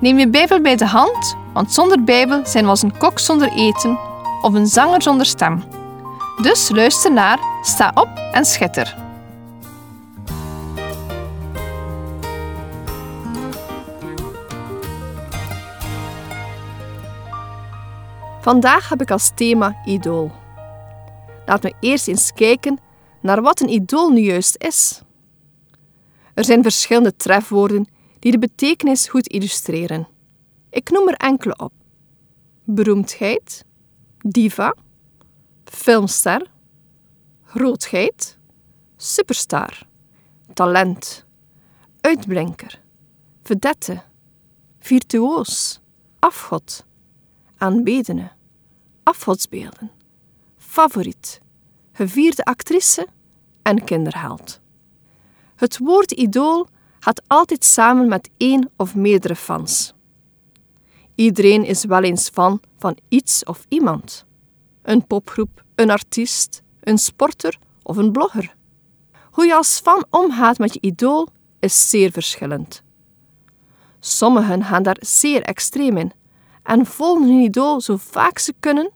Neem je Bijbel bij de hand, want zonder Bijbel zijn we als een kok zonder eten of een zanger zonder stem. Dus luister naar, sta op en schitter. Vandaag heb ik als thema idool. Laten we eerst eens kijken naar wat een idool nu juist is. Er zijn verschillende trefwoorden die de betekenis goed illustreren. Ik noem er enkele op: beroemdheid, diva, filmster, grootheid, superstar, talent, uitblinker, vedette, virtuoos, afgod, aanbedene, afgodsbeelden, favoriet, gevierde actrice en kinderheld. Het woord idool gaat altijd samen met één of meerdere fans. Iedereen is wel eens fan van iets of iemand. Een popgroep, een artiest, een sporter of een blogger. Hoe je als fan omgaat met je idool is zeer verschillend. Sommigen gaan daar zeer extreem in en volgen hun idool zo vaak ze kunnen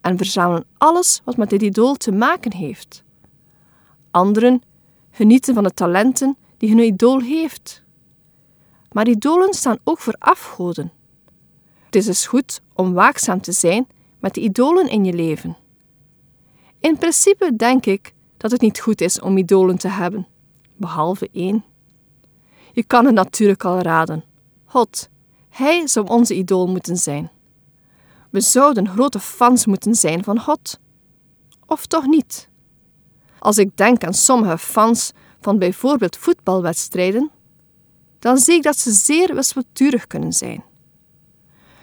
en verzamelen alles wat met dit idool te maken heeft. Anderen genieten van de talenten die hun idool heeft. Maar idolen staan ook voor afgoden. Het is dus goed om waakzaam te zijn met de idolen in je leven. In principe denk ik dat het niet goed is om idolen te hebben, behalve één. Je kan het natuurlijk al raden. God, Hij zou onze idool moeten zijn. We zouden grote fans moeten zijn van God. Of toch niet? Als ik denk aan sommige fans van bijvoorbeeld voetbalwedstrijden, dan zie ik dat ze zeer wispelturig kunnen zijn.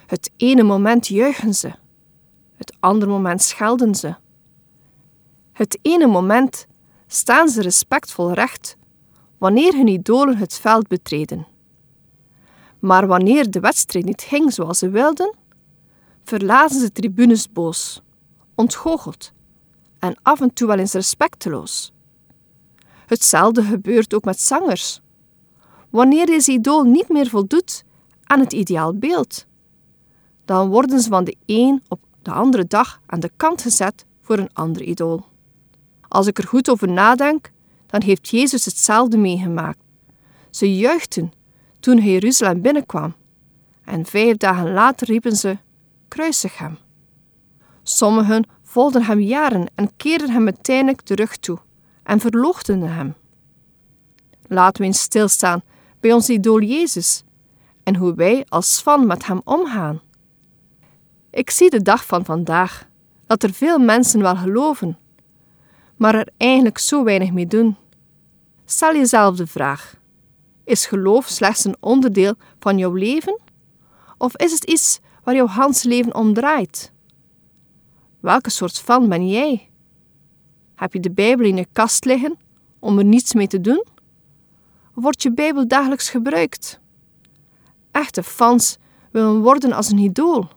Het ene moment juichen ze, het andere moment schelden ze. Het ene moment staan ze respectvol recht wanneer hun idolen het veld betreden. Maar wanneer de wedstrijd niet ging zoals ze wilden, verlazen ze tribunes boos, ontgoocheld en af en toe wel eens respecteloos. Hetzelfde gebeurt ook met zangers. Wanneer deze idool niet meer voldoet aan het ideaal beeld, dan worden ze van de een op de andere dag aan de kant gezet voor een ander idool. Als ik er goed over nadenk, dan heeft Jezus hetzelfde meegemaakt. Ze juichten toen hij Jeruzalem binnenkwam, en vijf dagen later riepen ze: Kruisig hem. Sommigen volgden hem jaren en keerden hem uiteindelijk terug toe en verloochenden hem. Laten we eens stilstaan bij ons idool Jezus en hoe wij als fan met hem omgaan. Ik zie de dag van vandaag dat er veel mensen wel geloven, maar er eigenlijk zo weinig mee doen. Stel jezelf de vraag: is geloof slechts een onderdeel van jouw leven? Of is het iets waar jouw Hans leven om draait? Welke soort fan ben jij? Heb je de Bijbel in je kast liggen om er niets mee te doen? Wordt je Bijbel dagelijks gebruikt? Echte fans willen worden als een idool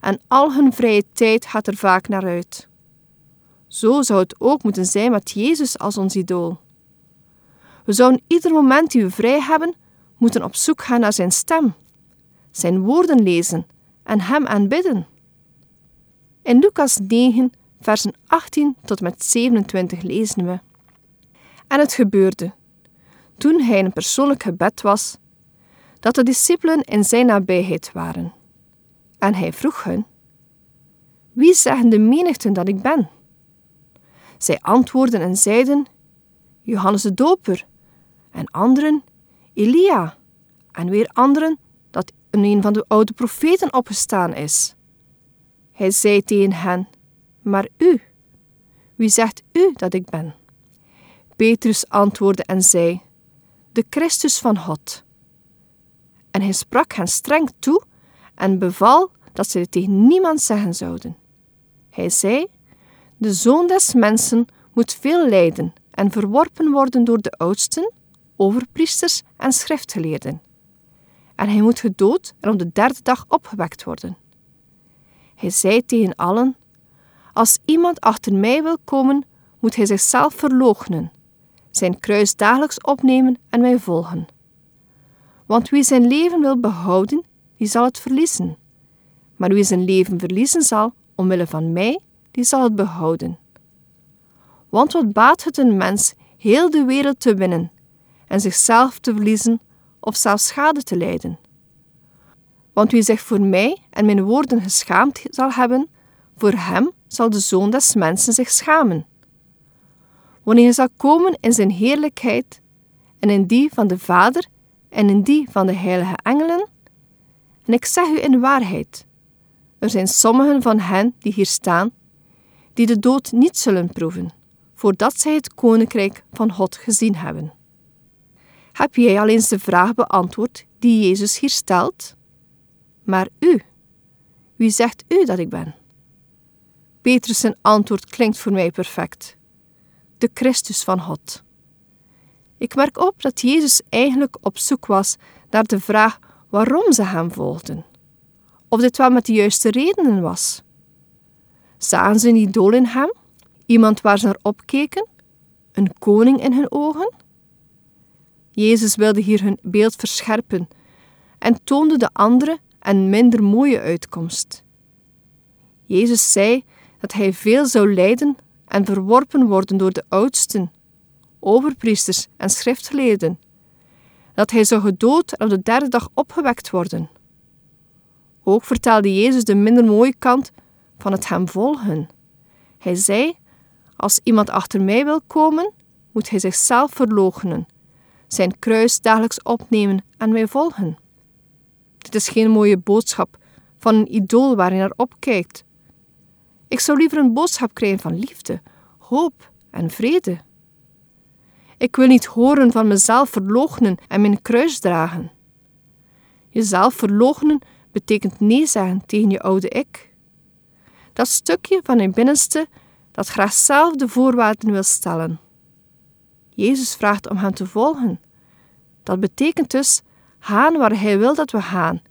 en al hun vrije tijd gaat er vaak naar uit. Zo zou het ook moeten zijn met Jezus als ons idool. We zouden ieder moment die we vrij hebben moeten op zoek gaan naar zijn stem, zijn woorden lezen en hem aanbidden. In Lucas 9 versen 18 tot met 27 lezen we. En het gebeurde, toen hij in een persoonlijk gebed was, dat de discipelen in zijn nabijheid waren. En hij vroeg hen: Wie zeggen de menigten dat ik ben? Zij antwoordden en zeiden: Johannes de Doper, en anderen Elia, en weer anderen dat een van de oude profeten opgestaan is. Hij zei tegen hen: maar u, wie zegt u dat ik ben? Petrus antwoordde en zei: De Christus van God. En hij sprak hen streng toe en beval dat ze het tegen niemand zeggen zouden. Hij zei: De zoon des mensen moet veel lijden en verworpen worden door de oudsten, overpriesters en schriftgeleerden. En hij moet gedood en op de derde dag opgewekt worden. Hij zei tegen allen: Als iemand achter mij wil komen, moet hij zichzelf verloochenen, zijn kruis dagelijks opnemen en mij volgen. Want wie zijn leven wil behouden, die zal het verliezen. Maar wie zijn leven verliezen zal, omwille van mij, die zal het behouden. Want wat baat het een mens heel de wereld te winnen en zichzelf te verliezen of zelfs schade te lijden? Want wie zich voor mij en mijn woorden geschaamd zal hebben, voor hem zal de zoon des mensen zich schamen. Wanneer hij zal komen in zijn heerlijkheid en in die van de Vader en in die van de heilige engelen. En ik zeg u in waarheid, er zijn sommigen van hen die hier staan, die de dood niet zullen proeven, voordat zij het koninkrijk van God gezien hebben. Heb jij al eens de vraag beantwoord die Jezus hier stelt? Maar u, wie zegt u dat ik ben? Petrus' antwoord klinkt voor mij perfect. De Christus van God. Ik merk op dat Jezus eigenlijk op zoek was naar de vraag waarom ze hem volgden. Of dit wel met de juiste redenen was. Zagen ze een idool in hem? Iemand waar ze naar opkeken? Een koning in hun ogen? Jezus wilde hier hun beeld verscherpen en toonde de andere en minder mooie uitkomst. Jezus zei dat hij veel zou lijden en verworpen worden door de oudsten overpriesters en schriftgeleerden, dat hij zou gedood en op de derde dag opgewekt worden. Ook vertelde Jezus de minder mooie kant van het hem volgen. Hij zei: Als iemand achter mij wil komen, moet hij zichzelf verloochenen, zijn kruis dagelijks opnemen en mij volgen. Dit is geen mooie boodschap van een idool waar je naar opkijkt. Ik zou liever een boodschap krijgen van liefde, hoop en vrede. Ik wil niet horen van mezelf verloochenen en mijn kruis dragen. Jezelf verloochenen betekent nee zeggen tegen je oude ik. Dat stukje van je binnenste dat graag zelf de voorwaarden wil stellen. Jezus vraagt om hem te volgen. Dat betekent dus gaan waar hij wil dat we gaan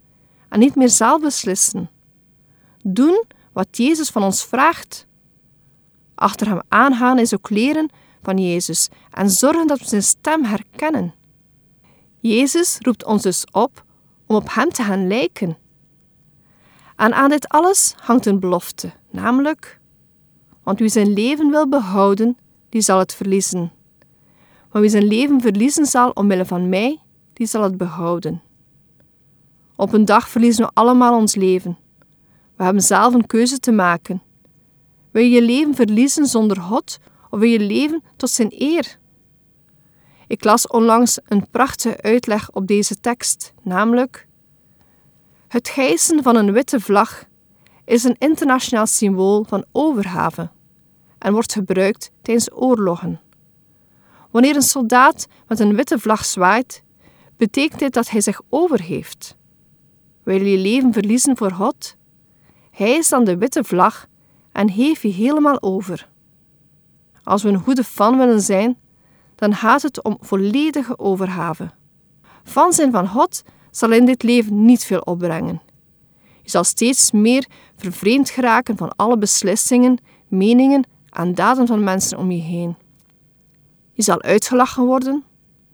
en niet meer zelf beslissen. Doen wat Jezus van ons vraagt. Achter hem aangaan is ook leren van Jezus en zorgen dat we zijn stem herkennen. Jezus roept ons dus op om op Hem te gaan lijken. En aan dit alles hangt een belofte, namelijk: Want wie zijn leven wil behouden, die zal het verliezen. Maar wie zijn leven verliezen zal omwille van mij, die zal het behouden. Op een dag verliezen we allemaal ons leven. We hebben zelf een keuze te maken. Wil je je leven verliezen zonder God of wil je leven tot zijn eer? Ik las onlangs een prachtige uitleg op deze tekst, namelijk: Het hijsen van een witte vlag is een internationaal symbool van overgave en wordt gebruikt tijdens oorlogen. Wanneer een soldaat met een witte vlag zwaait, betekent dit dat hij zich overgeeft. Wil je leven verliezen voor God? Hij is dan de witte vlag en heeft je helemaal over. Als we een goede fan willen zijn, dan gaat het om volledige overgave. Fan zijn van God zal in dit leven niet veel opbrengen. Je zal steeds meer vervreemd geraken van alle beslissingen, meningen en daden van mensen om je heen. Je zal uitgelachen worden,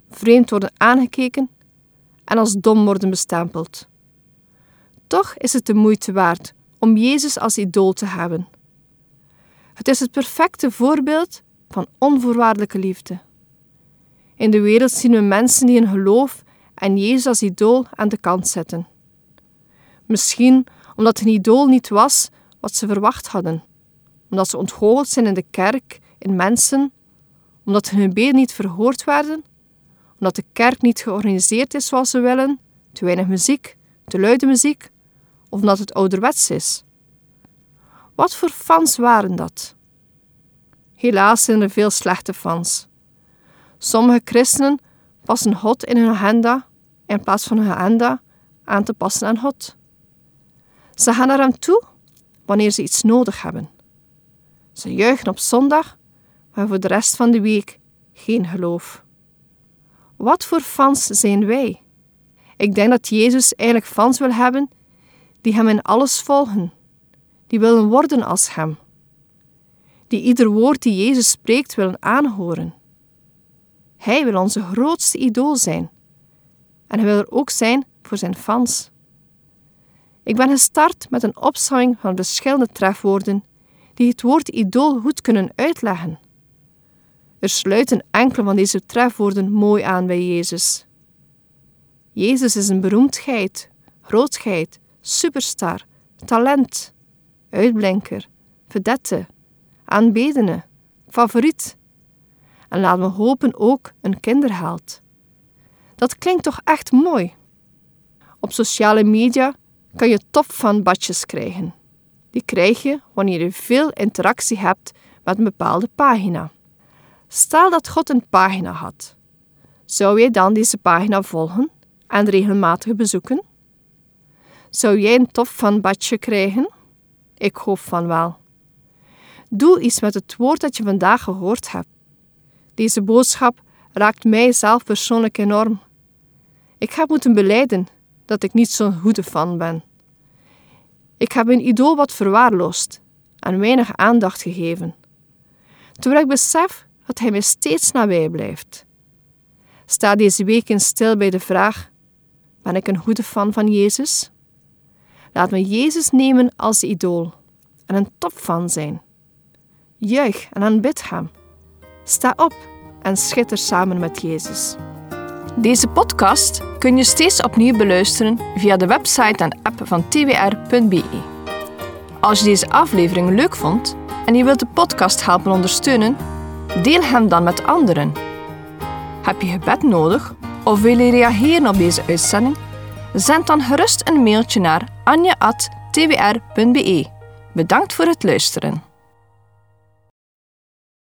vreemd worden aangekeken en als dom worden bestempeld. Toch is het de moeite waard om Jezus als idool te hebben. Het is het perfecte voorbeeld van onvoorwaardelijke liefde. In de wereld zien we mensen die hun geloof en Jezus als idool aan de kant zetten. Misschien omdat een idool niet was wat ze verwacht hadden, omdat ze ontgoocheld zijn in de kerk, in mensen, omdat hun gebeden niet verhoord werden, omdat de kerk niet georganiseerd is zoals ze willen, te weinig muziek, te luide muziek, omdat het ouderwets is. Wat voor fans waren dat? Helaas zijn er veel slechte fans. Sommige christenen passen God in hun agenda in plaats van hun agenda aan te passen aan God. Ze gaan naar toe wanneer ze iets nodig hebben. Ze juichen op zondag, maar voor de rest van de week geen geloof. Wat voor fans zijn wij? Ik denk dat Jezus eigenlijk fans wil hebben die hem in alles volgen, die willen worden als hem, die ieder woord die Jezus spreekt willen aanhoren. Hij wil onze grootste idool zijn en hij wil er ook zijn voor zijn fans. Ik ben gestart met een opsomming van verschillende trefwoorden die het woord idool goed kunnen uitleggen. Er sluiten enkele van deze trefwoorden mooi aan bij Jezus. Jezus is een beroemdheid, grootheid, superstar, talent, uitblinker, vedette, aanbedene, favoriet. En laten we hopen ook een kinderheld. Dat klinkt toch echt mooi? Op sociale media kan je top van badjes krijgen. Die krijg je wanneer je veel interactie hebt met een bepaalde pagina. Stel dat God een pagina had. Zou jij dan deze pagina volgen en regelmatig bezoeken? Zou jij een tof van badje krijgen? Ik hoop van wel. Doe iets met het woord dat je vandaag gehoord hebt. Deze boodschap raakt mij zelf persoonlijk enorm. Ik heb moeten beleiden dat ik niet zo'n goede fan ben. Ik heb een idool wat verwaarloosd en weinig aandacht gegeven, terwijl ik besef dat hij mij steeds nabij blijft. Sta deze weken stil bij de vraag: ben ik een goede fan van Jezus? Laat me Jezus nemen als idool en een topfan zijn. Juich en aanbid hem. Sta op en schitter samen met Jezus. Deze podcast kun je steeds opnieuw beluisteren via de website en app van twr.be. Als je deze aflevering leuk vond en je wilt de podcast helpen ondersteunen, deel hem dan met anderen. Heb je gebed nodig of wil je reageren op deze uitzending? Zend dan gerust een mailtje naar anja.twr.be. Bedankt voor het luisteren.